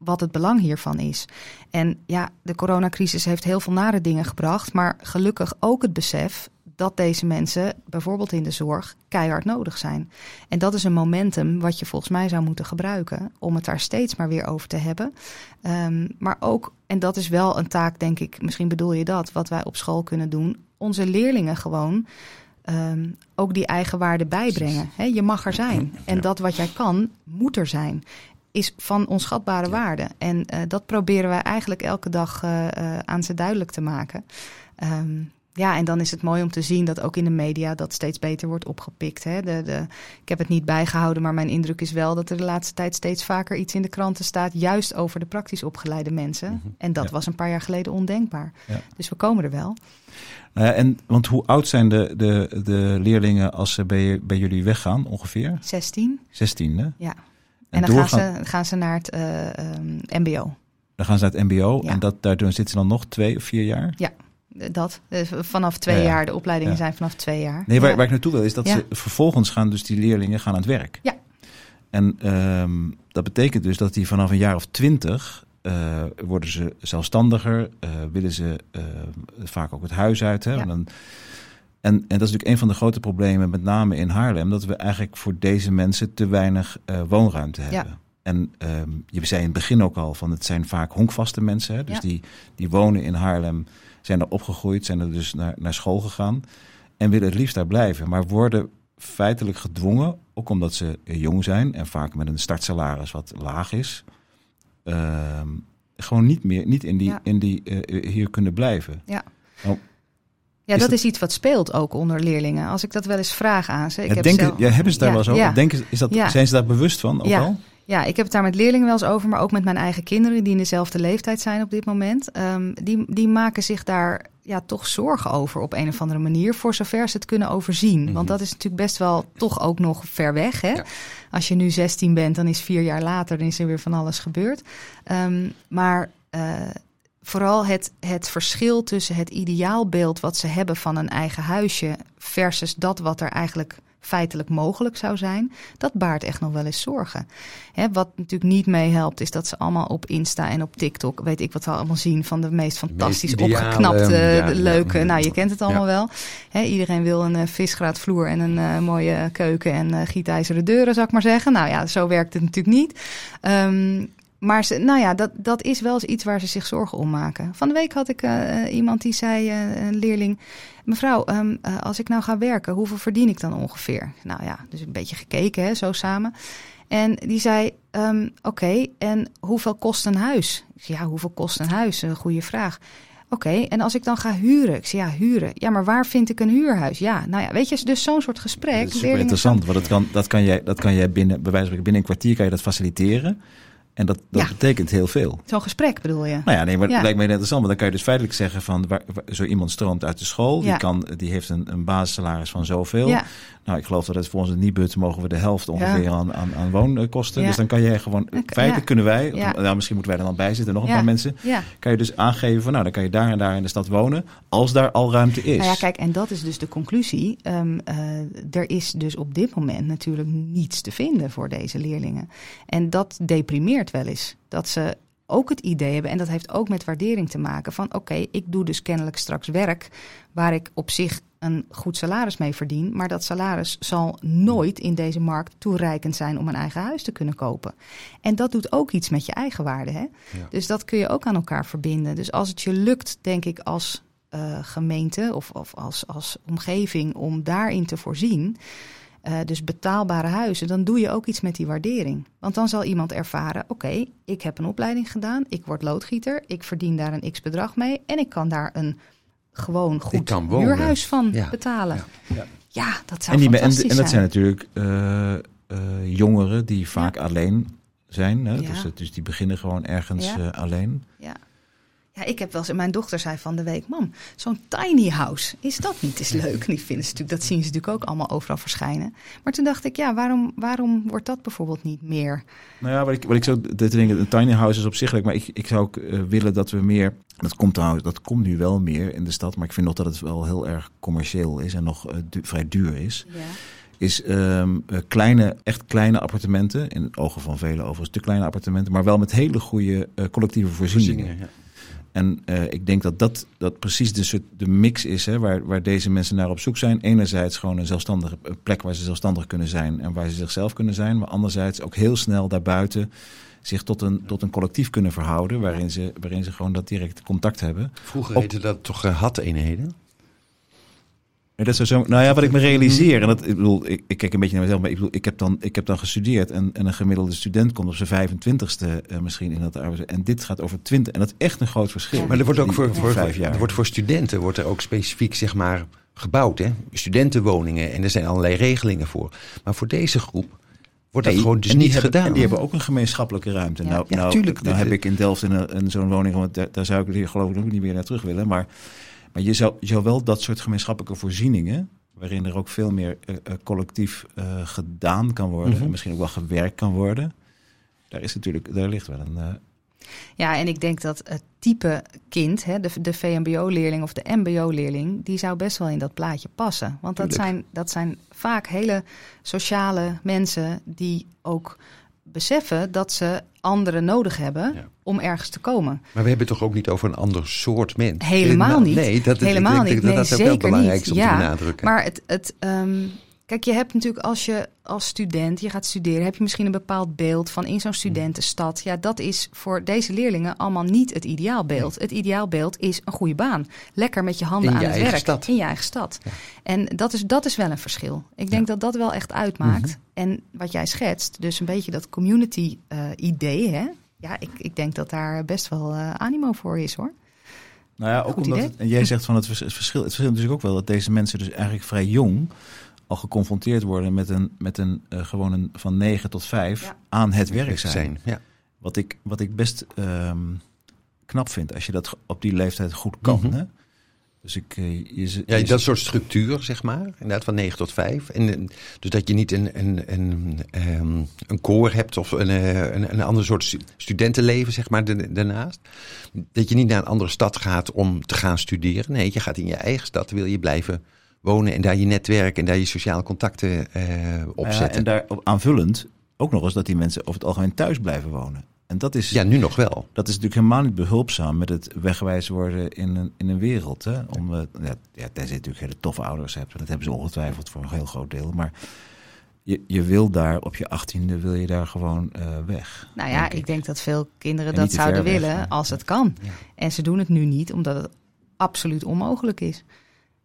wat het belang hiervan is. En ja, de coronacrisis heeft heel veel nare dingen gebracht, maar gelukkig ook het besef dat deze mensen, bijvoorbeeld in de zorg, keihard nodig zijn. En dat is een momentum wat je volgens mij zou moeten gebruiken om het daar steeds maar weer over te hebben. Um, maar ook, en dat is wel een taak, denk ik, misschien bedoel je dat, wat wij op school kunnen doen, onze leerlingen gewoon. Um, ook die eigen waarde bijbrengen. He, je mag er zijn. En dat wat jij kan, moet er zijn is van onschatbare waarde. En uh, dat proberen wij eigenlijk elke dag uh, uh, aan ze duidelijk te maken. Um, ja, en dan is het mooi om te zien dat ook in de media dat steeds beter wordt opgepikt. Hè? De, de, ik heb het niet bijgehouden, maar mijn indruk is wel dat er de laatste tijd steeds vaker iets in de kranten staat, juist over de praktisch opgeleide mensen. Mm -hmm. En dat ja. was een paar jaar geleden ondenkbaar. Ja. Dus we komen er wel. En, want hoe oud zijn de, de, de leerlingen als ze bij, bij jullie weggaan ongeveer? 16. 16, hè? Ja. En, en dan gaan ze, gaan ze naar het um, MBO. Dan gaan ze naar het MBO ja. en dat, daardoor zitten ze dan nog twee of vier jaar? Ja, dat. Vanaf twee ja, ja. jaar. De opleidingen zijn vanaf twee jaar. Nee, waar, waar ik naartoe wil is dat ze vervolgens gaan dus die leerlingen gaan aan het werk. Ja. En um, dat betekent dus dat die vanaf een jaar of twintig uh, worden ze zelfstandiger, uh, willen ze uh, vaak ook het huis uit. Hè? Ja. Dan, en, en dat is natuurlijk een van de grote problemen, met name in Haarlem, dat we eigenlijk voor deze mensen te weinig uh, woonruimte hebben. Ja. En um, je zei in het begin ook al van het zijn vaak honkvaste mensen. Hè? Dus Ja. die, die wonen in Haarlem, zijn er opgegroeid, zijn er dus naar, naar school gegaan en willen het liefst daar blijven. Maar worden feitelijk gedwongen, ook omdat ze jong zijn en vaak met een startsalaris wat laag is, ehm, gewoon niet meer niet in die, Ja. in die eh, hier kunnen blijven. Ja. Nou, Ja, Is dat dat- is iets wat speelt ook onder leerlingen. Als ik dat wel eens vraag aan ze. Ik ja, heb denken, zelf- ja, hebben ze daar Ja, wel eens over? ja. Denken, is dat, Ja. Zijn ze daar bewust van ook Ja. al? Ja, ik heb het daar met leerlingen wel eens over, maar ook met mijn eigen kinderen die in dezelfde leeftijd zijn op dit moment. Ehm, die, die maken zich daar ja, toch zorgen over op een of andere manier, voor zover ze het kunnen overzien. Mhm. Want dat is natuurlijk best wel toch ook nog ver weg. Hè? Ja. Als je nu 16 bent, dan is vier jaar later, dan is er weer van alles gebeurd. Ehm, maar eh, vooral het, het verschil tussen het ideaalbeeld wat ze hebben van een eigen huisje versus dat wat er eigenlijk feitelijk mogelijk zou zijn, dat baart echt nog wel eens zorgen. Hè, wat natuurlijk niet meehelpt, is dat ze allemaal op Insta en op TikTok, weet ik wat we allemaal zien, van de meest fantastisch opgeknapte, ja, leuke. ja. nou, je kent het allemaal Ja. wel. Hè, iedereen wil een eh, visgraatvloer en een eh, mooie keuken en eh, gietijzeren deuren, zou ik maar zeggen. Nou ja, zo werkt het natuurlijk niet. Ehm, maar ze, nou ja, dat, dat is wel eens iets waar ze zich zorgen om maken. Van de week had ik eh, eh, iemand die zei, eh, een leerling... Mevrouw, ehm, eh, als ik nou ga werken, hoeveel verdien ik dan ongeveer? Nou ja, dus een beetje gekeken, hè, zo samen. En die zei, ehm, oké, en hoeveel kost een huis? Ik zei, ja, hoeveel kost een huis? Een goede vraag. Oké, en als ik dan ga huren? Ik zei, ja, huren. Ja, maar waar vind ik een huurhuis? Ja, nou ja, weet je, dus zo'n soort gesprek. Dat is super interessant, want dat kan, dat kan jij, dat kan jij binnen, bij wijze van spreken, binnen een kwartier kan je dat faciliteren. En dat, dat Ja. betekent heel veel. Zo'n gesprek bedoel je? Nou ja, nee, maar het Ja. lijkt mij interessant. Want dan kan je dus feitelijk zeggen van waar, waar- zo iemand stroomt uit de school. Ja. Die, kan, die heeft een, een basissalaris van zoveel. Nou, ik geloof dat het volgens het Nibud mogen we de helft ongeveer Ja. aan, aan, aan woonkosten. Ja. Dus dan kan jij gewoon, feitelijk ja. kunnen wij, Ja. nou, misschien moeten wij er dan bij zitten, nog een paar mensen. ja. Kan je dus aangeven van nou, dan kan je daar en daar in de stad wonen. Als daar al ruimte is. Nou ja, kijk, en dat is dus de conclusie. Ehm, eh, er is dus op dit moment natuurlijk niets te vinden voor deze leerlingen. En dat deprimeert wel eens. Dat ze ook het idee hebben, en dat heeft ook met waardering te maken, van oké, ik doe dus kennelijk straks werk waar ik op zich een goed salaris mee verdien, maar dat salaris zal nooit in deze markt toereikend zijn om een eigen huis te kunnen kopen. En dat doet ook iets met je eigen waarde. Hè? Dus dat kun je ook aan elkaar verbinden. Dus als het je lukt, denk ik, als eh, gemeente of, of als, als omgeving om daarin te voorzien. eh, dus betaalbare huizen, dan doe je ook iets met die waardering. Want dan zal iemand ervaren: oké, ik heb een opleiding gedaan, ik word loodgieter, ik verdien daar een x bedrag mee en ik kan daar een gewoon goed kan wonen. huurhuis van Ja. betalen. Ja. Ja, Ja. dat zou en, die, en, fantastisch en dat zijn natuurlijk eh, eh, jongeren die vaak alleen zijn. Hè? Ja. Dus, het- dus die beginnen gewoon ergens Ja. eh, alleen. Ja. Ja, ik heb wel eens, mijn dochter zei van de week, mam, zo'n tiny house, is dat niet eens leuk? Die vinden ze natuurlijk, dat zien ze natuurlijk ook allemaal overal verschijnen. Maar toen dacht ik, ja, waarom, waarom wordt dat bijvoorbeeld niet meer? Nou ja, wat ik, wat ik zo te denken, een tiny house is op zich leuk, maar ik, ik zou ook uh, willen dat we meer, dat komt trouwens, dat komt nu wel meer in de stad, maar ik vind nog dat het wel heel erg commercieel is en nog uh, du vrij duur is. Ja. Is um, uh, kleine, echt kleine appartementen, in het ogen van velen overigens te kleine appartementen, maar wel met hele goede collectieve voorzieningen. voorzieningen ja. En uh, ik denk dat dat, dat precies de, soort, de mix is hè, waar, waar deze mensen naar op zoek zijn. Enerzijds gewoon een zelfstandige plek waar ze zelfstandig kunnen zijn en waar ze zichzelf kunnen zijn. Maar anderzijds ook heel snel daarbuiten zich tot een, tot een collectief kunnen verhouden. Waarin ze, waarin ze gewoon dat direct contact hebben. Vroeger heette dat toch uh, had-eenheden? Dat zo, nou ja, wat ik me realiseer, en dat, ik bedoel, ik, ik kijk een beetje naar mezelf, maar ik bedoel, ik heb dan, ik heb dan gestudeerd en, en een gemiddelde student komt op zijn 25ste uh, misschien in dat arbeids. En dit gaat over 20. En dat is echt een groot verschil. Ja. Maar er wordt ook voor, voor, vijf jaar. Er wordt voor studenten wordt er ook specifiek, zeg maar, gebouwd, hè? Studentenwoningen en er zijn allerlei regelingen voor. Maar voor deze groep wordt dat nee, gewoon dus niet hebben, gedaan. En die hebben ook een gemeenschappelijke ruimte. Ja. Nou, Ja, nou, tuurlijk. nou heb ik in Delft in, een- in zo'n woning, want daar, daar zou ik hier geloof ik ook niet meer naar terug willen. Maar, maar je, zou, je wel dat soort gemeenschappelijke voorzieningen, waarin er ook veel meer eh, eh, collectief eh, gedaan kan worden, Mhm. en misschien ook wel gewerkt kan worden. Daar is natuurlijk, daar ligt wel een. Ja, en ik denk dat het type kind, hè, de, de VMBO-leerling of de MBO-leerling, die zou best wel in dat plaatje passen. Want dat Tuurlijk. zijn, dat zijn vaak hele sociale mensen die ook beseffen dat ze anderen nodig hebben Ja. om ergens te komen. Maar we hebben het toch ook niet over een ander soort mens? Helemaal niet. Nee, dat, Helemaal ik denk niet. dat Nee, dat ook wel belangrijk niet. is om Ja, te benadrukken. Maar het, het ehm, kijk, je hebt natuurlijk als je als student, je gaat studeren, heb je misschien een bepaald beeld van in zo'n studentenstad. Ja, dat is voor deze leerlingen allemaal niet het ideaalbeeld. Het ideaalbeeld is een goede baan. Lekker met je handen In aan je het eigen werk. stad. In je eigen stad. En dat is, dat is wel een verschil. Ik denk dat dat wel echt uitmaakt. Mhm. En wat jij schetst, dus een beetje dat community eh, idee, hè. Ja, ik, ik denk dat daar best wel eh, animo voor is hoor. Nou ja, ook Goed omdat het, en jij zegt van het, vers- het verschil. Het verschil is natuurlijk ook wel dat deze mensen dus eigenlijk vrij jong al geconfronteerd worden met een, met een eh, gewoon een van 9 tot 5 Ja. aan het werk zijn. Ja. Wat ik, wat ik best ehm, knap vind als je dat op die leeftijd goed kan. Mhm. hè? Dus ik, eh, je, Ja, je dat soort structuur, zeg maar. Inderdaad, van 9 tot 5. En, eh, dus dat je niet een, een, een, ehm, een koor hebt of een, een, een ander soort stu- studentenleven, zeg maar, da- daarnaast. Dat je niet naar een andere stad gaat om te gaan studeren. Nee, je gaat in je eigen stad, wil je blijven wonen en daar je netwerk en daar je sociale contacten eh Ja, opzetten. en daar op aanvullend ook nog eens dat die mensen over het algemeen thuis blijven wonen. En dat is, ja, nu nog wel. dat is natuurlijk helemaal niet behulpzaam met het weggewijs worden in een, in een wereld. Hè? Om, eh, ja, ja, tenzij je natuurlijk hele toffe ouders hebt. en Dat hebben ze ongetwijfeld voor een heel groot deel. Maar je, je wil daar op je achttiende wil je daar gewoon eh, weg. Nou ja, denk ik denk dat veel kinderen En dat zouden weg, willen als het kan. Ja. En ze doen het nu niet, omdat het absoluut onmogelijk is.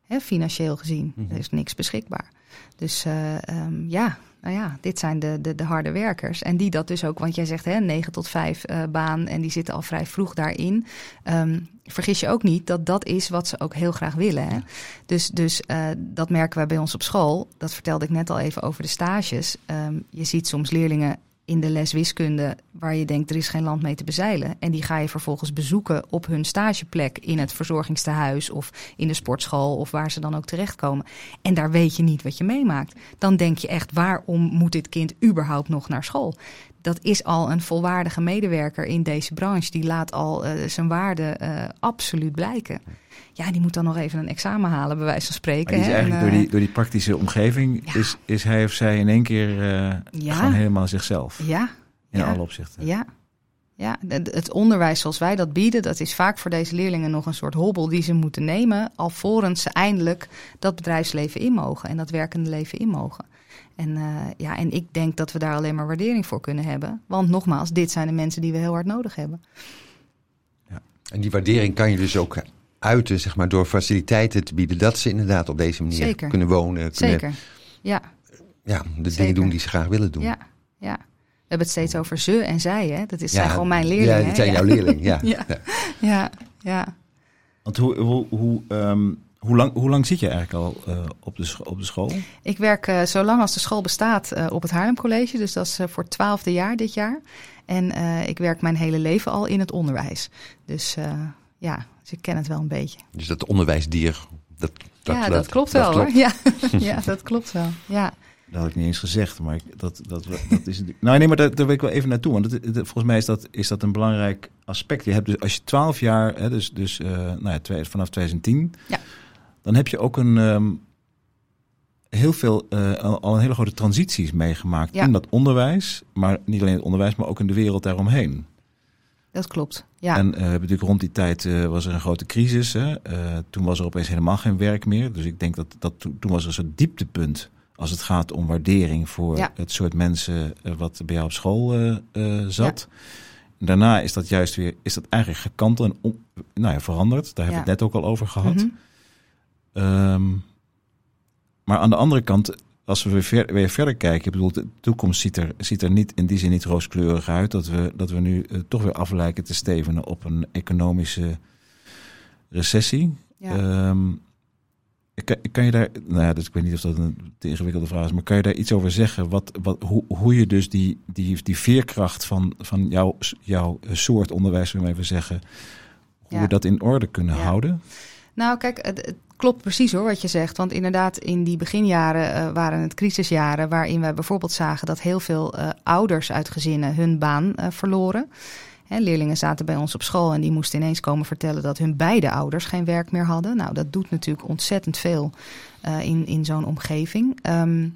Hè, financieel gezien. Mhm. Er is niks beschikbaar. Dus eh, ehm, ja, nou ja, dit zijn de, de, de harde werkers. En die dat dus ook, want jij zegt hè, 9 tot 5 eh, baan en die zitten al vrij vroeg daarin. Ehm, vergis je ook niet dat dat is wat ze ook heel graag willen. Hè? Dus, dus eh, dat merken wij bij ons op school. Dat vertelde ik net al even over de stages. Ehm, je ziet soms leerlingen in de les wiskunde waar je denkt er is geen land mee te bezeilen. En die ga je vervolgens bezoeken op hun stageplek in het verzorgingstehuis of in de sportschool of waar ze dan ook terechtkomen. En daar weet je niet wat je meemaakt. Dan denk je echt waarom moet dit kind überhaupt nog naar school? Dat is al een volwaardige medewerker in deze branche. Die laat al eh, zijn waarde eh, absoluut blijken. Ja, die moet dan nog even een examen halen, bij wijze van spreken. die is hè. eigenlijk En, door, eh, die, door die praktische omgeving Ja. is, is hij of zij in één keer Ja. gewoon helemaal zichzelf. Ja, In alle opzichten. Ja. Ja, het onderwijs zoals wij dat bieden, dat is vaak voor deze leerlingen nog een soort hobbel die ze moeten nemen, alvorens ze eindelijk dat bedrijfsleven in mogen en dat werkende leven in mogen. En, eh, ja, en ik denk dat we daar alleen maar waardering voor kunnen hebben. Want nogmaals, dit zijn de mensen die we heel hard nodig hebben. En die waardering kan je dus ook uiten, zeg maar, door faciliteiten te bieden. Dat ze inderdaad op deze manier Zeker. kunnen wonen. Kunnen, Zeker. Ja, Ja, de Zeker. dingen doen die ze graag willen doen. ja, ja. We hebben het steeds over ze en zij, hè? Dat is, Ja, zijn gewoon mijn leerlingen. Ja, dat zijn hè? jouw leerlingen. Ja. Ja. Ja. Ja, ja. Want hoe, hoe, hoe, ehm, hoe, lang, hoe lang zit je eigenlijk al eh, op, de op de school? Ik werk eh, zo lang als de school bestaat eh, op het Haarlem College. Dus dat is eh, voor het twaalfde jaar dit jaar. En eh, ik werk mijn hele leven al in het onderwijs. Dus eh, ja, dus ik ken het wel een beetje. Dus dat onderwijsdier, dat, dat, ja, dat, klopt wel hoor. Ja. ja, dat klopt wel. Ja. Dat had ik niet eens gezegd, maar dat, dat, dat is. Nou, nee, maar daar, daar wil ik wel even naartoe. Want het, volgens mij is dat, is dat een belangrijk aspect. Je hebt dus als je twaalf jaar, hè, dus, dus uh, nou ja, twee, vanaf 2010, ja. Dan heb je ook een um, heel veel, uh, al, een hele grote transities meegemaakt ja. in dat onderwijs, maar niet alleen het onderwijs, maar ook in de wereld daaromheen. Dat klopt. Ja. En uh, natuurlijk rond die tijd uh, was er een grote crisis. Hè? Toen was er opeens helemaal geen werk meer. Dus ik denk dat, dat toen, was er zo'n dieptepunt als het gaat om waardering voor ja. het soort mensen wat bij jou op school zat. Ja. Daarna is dat juist weer, is dat eigenlijk gekanteld en nou ja, veranderd. Daar hebben we het net ook al over gehad. Mm -hmm. Um, maar aan de andere kant, als we weer, ver, weer verder kijken, ik bedoel, de toekomst ziet er, ziet er niet in die zin niet rooskleurig uit. Dat we, dat we nu uh, toch weer af lijken te stevenen op een economische recessie. Ja. Um, kan, kan, je daar, nou ja, dus ik weet niet of dat een te ingewikkelde vraag is, maar kan je daar iets over zeggen? Wat, wat, hoe, hoe je dus die, die, die veerkracht van, van jouw, jouw soort onderwijs, zullen we even zeggen, hoe Ja. we dat in orde kunnen Ja. houden? Nou, kijk, het klopt precies hoor wat je zegt. Want inderdaad, in die beginjaren eh, waren het crisisjaren waarin wij bijvoorbeeld zagen dat heel veel eh, ouders uit gezinnen hun baan eh, verloren. Leerlingen zaten bij ons op school en die moesten ineens komen vertellen dat hun beide ouders geen werk meer hadden. Nou, dat doet natuurlijk ontzettend veel in, in zo'n omgeving. Ehm,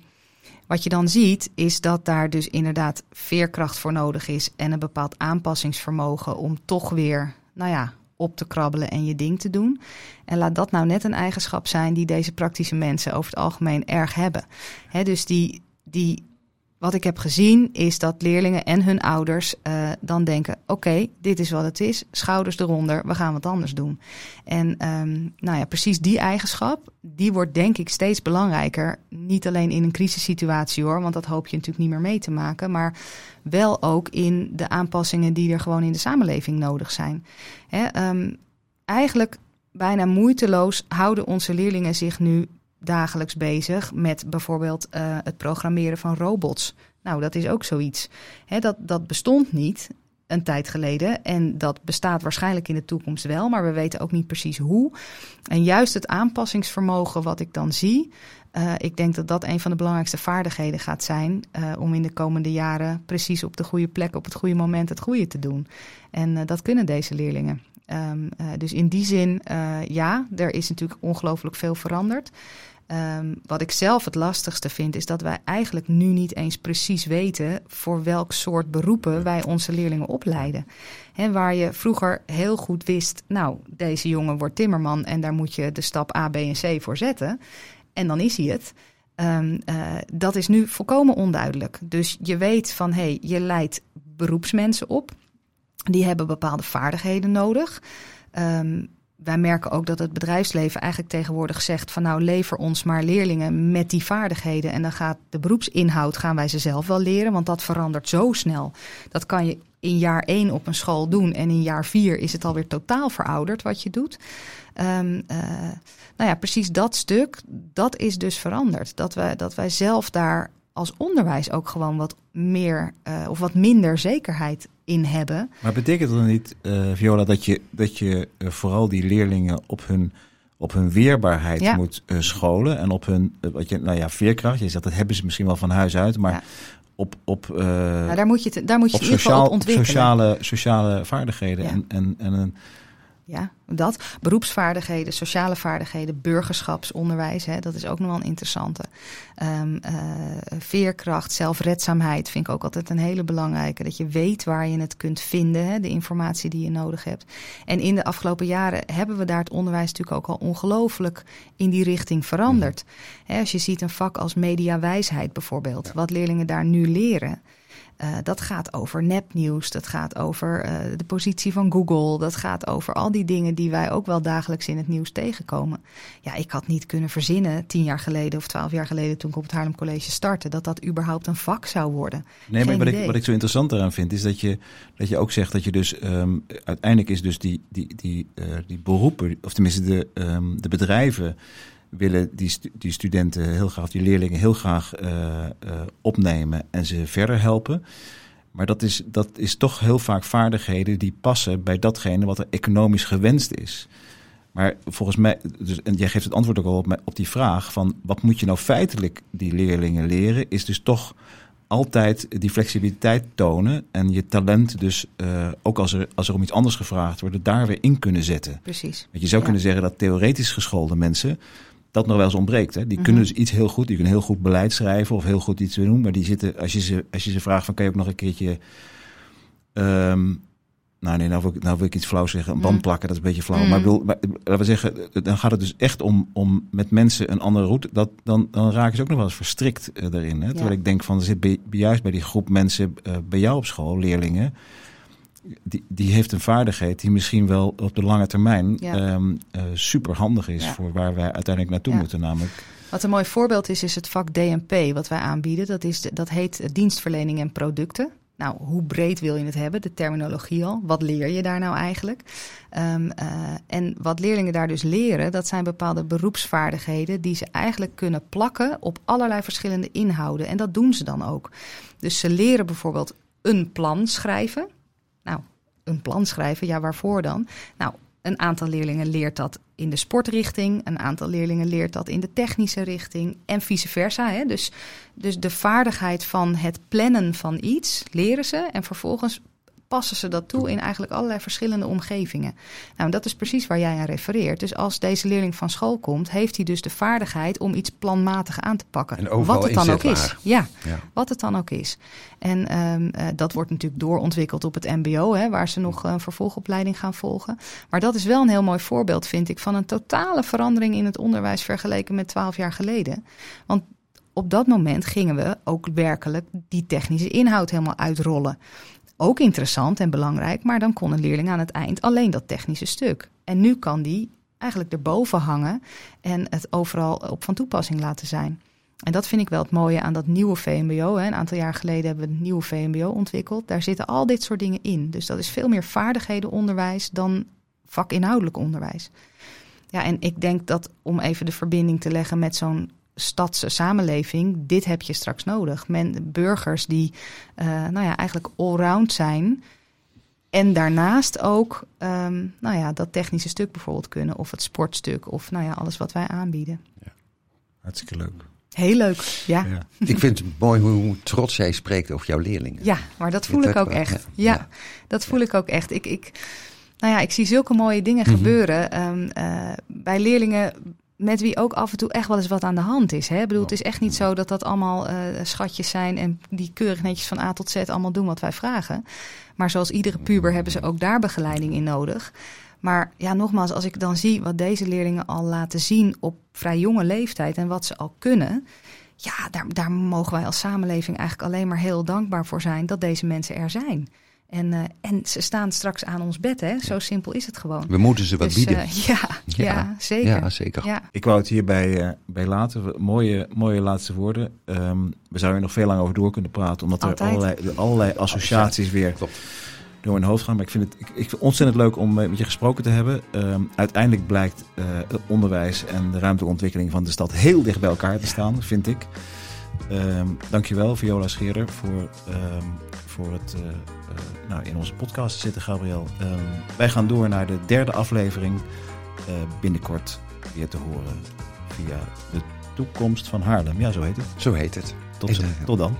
wat je dan ziet, is dat daar dus inderdaad veerkracht voor nodig is en een bepaald aanpassingsvermogen om toch weer, nou ja, op te krabbelen en je ding te doen. En laat dat nou net een eigenschap zijn die deze praktische mensen over het algemeen erg hebben. Dus die, die, wat ik heb gezien is dat leerlingen en hun ouders uh, dan denken: oké, dit is wat het is, schouders eronder, we gaan wat anders doen. En um, nou ja, precies die eigenschap, die wordt denk ik steeds belangrijker. Niet alleen in een crisissituatie hoor, want dat hoop je natuurlijk niet meer mee te maken, maar wel ook in de aanpassingen die er gewoon in de samenleving nodig zijn. Hè, um, eigenlijk bijna moeiteloos houden onze leerlingen zich nu dagelijks bezig met bijvoorbeeld uh, het programmeren van robots. Nou, dat is ook zoiets. Hè, dat, dat bestond niet een tijd geleden en dat bestaat waarschijnlijk in de toekomst wel, maar we weten ook niet precies hoe. En juist het aanpassingsvermogen wat ik dan zie, uh, ik denk dat dat een van de belangrijkste vaardigheden gaat zijn uh, om in de komende jaren precies op de goede plek, op het goede moment het goede te doen. En dat kunnen deze leerlingen. Um, dus in die zin, ja, er is natuurlijk ongelooflijk veel veranderd. Um, wat ik zelf het lastigste vind, is dat wij eigenlijk nu niet eens precies weten voor welk soort beroepen wij onze leerlingen opleiden. He, waar je vroeger heel goed wist, nou, deze jongen wordt timmerman en daar moet je de stap A, B en C voor zetten. En dan is hij het. Um, uh, dat is nu volkomen onduidelijk. Dus je weet van, hé, hey, je leidt beroepsmensen op. Die hebben bepaalde vaardigheden nodig. Um, wij merken ook dat het bedrijfsleven eigenlijk tegenwoordig zegt van nou lever ons maar leerlingen met die vaardigheden en dan gaat de beroepsinhoud gaan wij ze zelf wel leren, want dat verandert zo snel. Dat kan je in jaar één op een school doen en in jaar vier is het alweer totaal verouderd wat je doet. Um, uh, nou ja, precies dat stuk, dat is dus veranderd. Dat wij, dat wij zelf daar als onderwijs ook gewoon wat meer uh, of wat minder zekerheid in hebben. Maar betekent dat dan niet, uh, Viola, dat je, dat je uh, vooral die leerlingen op hun, op hun weerbaarheid Ja. moet scholen en op hun, wat je, nou ja, veerkracht. Je zegt dat hebben ze misschien wel van huis uit, maar Ja. op, op, Nou, daar moet je, het, daar moet je op in ieder geval sociaal, op ontwikkelen. sociale, sociale vaardigheden Ja. en, en, en een Ja, dat. Beroepsvaardigheden, sociale vaardigheden, burgerschapsonderwijs, hè, dat is ook nog wel een interessante. Um, uh, veerkracht, zelfredzaamheid vind ik ook altijd een hele belangrijke. Dat je weet waar je het kunt vinden, hè, de informatie die je nodig hebt. En in de afgelopen jaren hebben we daar het onderwijs natuurlijk ook al ongelooflijk in die richting veranderd. Hè, als je ziet een vak als mediawijsheid bijvoorbeeld, wat leerlingen daar nu leren. Uh, dat gaat over nepnieuws, dat gaat over uh, de positie van Google, dat gaat over al die dingen die wij ook wel dagelijks in het nieuws tegenkomen. Ja, ik had niet kunnen verzinnen tien jaar geleden of twaalf jaar geleden toen ik op het Haarlem College startte, dat dat überhaupt een vak zou worden. Nee, maar wat ik, wat ik zo interessant daaraan vind, is dat je, dat je ook zegt dat je dus um, uiteindelijk is dus die, die, die, uh, die beroepen, of tenminste de, um, de bedrijven willen die, stu die studenten heel graag, die leerlingen heel graag uh, uh, opnemen en ze verder helpen. Maar dat is, dat is toch heel vaak vaardigheden die passen bij datgene wat er economisch gewenst is. Maar volgens mij, dus, en jij geeft het antwoord ook al op, op die vraag van wat moet je nou feitelijk die leerlingen leren, is dus toch altijd die flexibiliteit tonen en je talent dus, uh, ook als er, als er om iets anders gevraagd wordt, daar weer in kunnen zetten. Precies. Want je zou kunnen zeggen dat theoretisch geschoolde mensen dat nog wel eens ontbreekt. Hè? Die mm kunnen dus iets heel goed, die kunnen heel goed beleid schrijven of heel goed iets doen, maar die zitten, als je ze, als je ze vraagt van kan je ook nog een keertje um, nou nee, nou wil, ik, nou wil ik iets flauw zeggen. Een band mhm. plakken, dat is een beetje flauw. Maar ik bedoel, laten we zeggen, dan gaat het dus echt om, om met mensen een andere route. Dat, dan, dan raken ze ook nog wel eens verstrikt uh, erin. Hè? Terwijl ik denk van, er zit bij, juist bij die groep mensen uh, bij jou op school, leerlingen. Die, die heeft een vaardigheid die misschien wel op de lange termijn ja. um, uh, super handig is voor waar wij uiteindelijk naartoe moeten. Namelijk wat een mooi voorbeeld is, is het vak DNP wat wij aanbieden. Dat, is dat heet dienstverlening en producten. Nou, hoe breed wil je het hebben? De terminologie al. Wat leer je daar nou eigenlijk? Um, uh, en wat leerlingen daar dus leren, dat zijn bepaalde beroepsvaardigheden die ze eigenlijk kunnen plakken op allerlei verschillende inhouden. En dat doen ze dan ook. Dus ze leren bijvoorbeeld een plan schrijven. Een plan schrijven, ja, waarvoor dan? Nou, een aantal leerlingen leert dat in de sportrichting, een aantal leerlingen leert dat in de technische richting en vice versa. Hè? Dus, dus de vaardigheid van het plannen van iets leren ze en vervolgens passen ze dat toe in eigenlijk allerlei verschillende omgevingen. Nou, dat is precies waar jij aan refereert. Dus als deze leerling van school komt, heeft hij dus de vaardigheid om iets planmatig aan te pakken. wat het dan ook is. Ja, wat het dan ook is. En um, uh, dat wordt natuurlijk doorontwikkeld op het MBO, hè, waar ze nog een vervolgopleiding gaan volgen. Maar dat is wel een heel mooi voorbeeld, vind ik, van een totale verandering in het onderwijs vergeleken met twaalf jaar geleden. Want op dat moment gingen we ook werkelijk die technische inhoud helemaal uitrollen ook interessant en belangrijk, maar dan kon een leerling aan het eind alleen dat technische stuk. En nu kan die eigenlijk erboven hangen en het overal op van toepassing laten zijn. En dat vind ik wel het mooie aan dat nieuwe VMBO. Een aantal jaar geleden hebben we het nieuwe VMBO ontwikkeld. Daar zitten al dit soort dingen in. Dus dat is veel meer vaardighedenonderwijs dan vakinhoudelijk onderwijs. Ja, en ik denk dat om even de verbinding te leggen met zo'n stadse samenleving, dit heb je straks nodig. Men, burgers die uh, nou ja, eigenlijk allround zijn. En daarnaast ook um, nou ja, dat technische stuk bijvoorbeeld kunnen. Of het sportstuk. Of nou ja, alles wat wij aanbieden. Ja. Hartstikke leuk. Heel leuk, ja. ja. Ik vind het mooi hoe trots jij spreekt over jouw leerlingen. Ja, maar dat voel ik ook echt. Ja, dat voel ik ook echt. Ik, ik, nou ja, ik zie zulke mooie dingen mm -hmm. gebeuren. Um, uh, bij leerlingen met wie ook af en toe echt wel eens wat aan de hand is. Hè? Ik bedoel, het is echt niet zo dat dat allemaal uh, schatjes zijn en die keurig netjes van A tot Z allemaal doen wat wij vragen. Maar zoals iedere puber hebben ze ook daar begeleiding in nodig. Maar ja, nogmaals, als ik dan zie wat deze leerlingen al laten zien op vrij jonge leeftijd en wat ze al kunnen. Ja, daar, daar mogen wij als samenleving eigenlijk alleen maar heel dankbaar voor zijn dat deze mensen er zijn. En, uh, en ze staan straks aan ons bed, hè? Zo simpel is het gewoon. We moeten ze wat dus, bieden. Uh, ja, ja, ja, zeker. Ja, zeker. Ja. Ik wou het hierbij uh, bij laten. Mooie, mooie laatste woorden. Um, we zouden er nog veel lang over door kunnen praten, omdat Altijd. er allerlei, allerlei associaties weer Klopt. door mijn hoofd gaan. Maar ik vind het, ik, ik vind het ontzettend leuk om met je gesproken te hebben. Um, uiteindelijk blijkt het onderwijs en de ruimtelijke ontwikkeling van de stad heel dicht bij elkaar te staan, vind ik. Um, dankjewel, Viola Scheerder, voor, voor het uh, nou, in onze podcast zitten, Gabriel. Um, wij gaan door naar de derde aflevering. Uh, binnenkort weer te horen via de toekomst van Haarlem. Ja, zo heet het. Zo heet het. Tot, tot dan.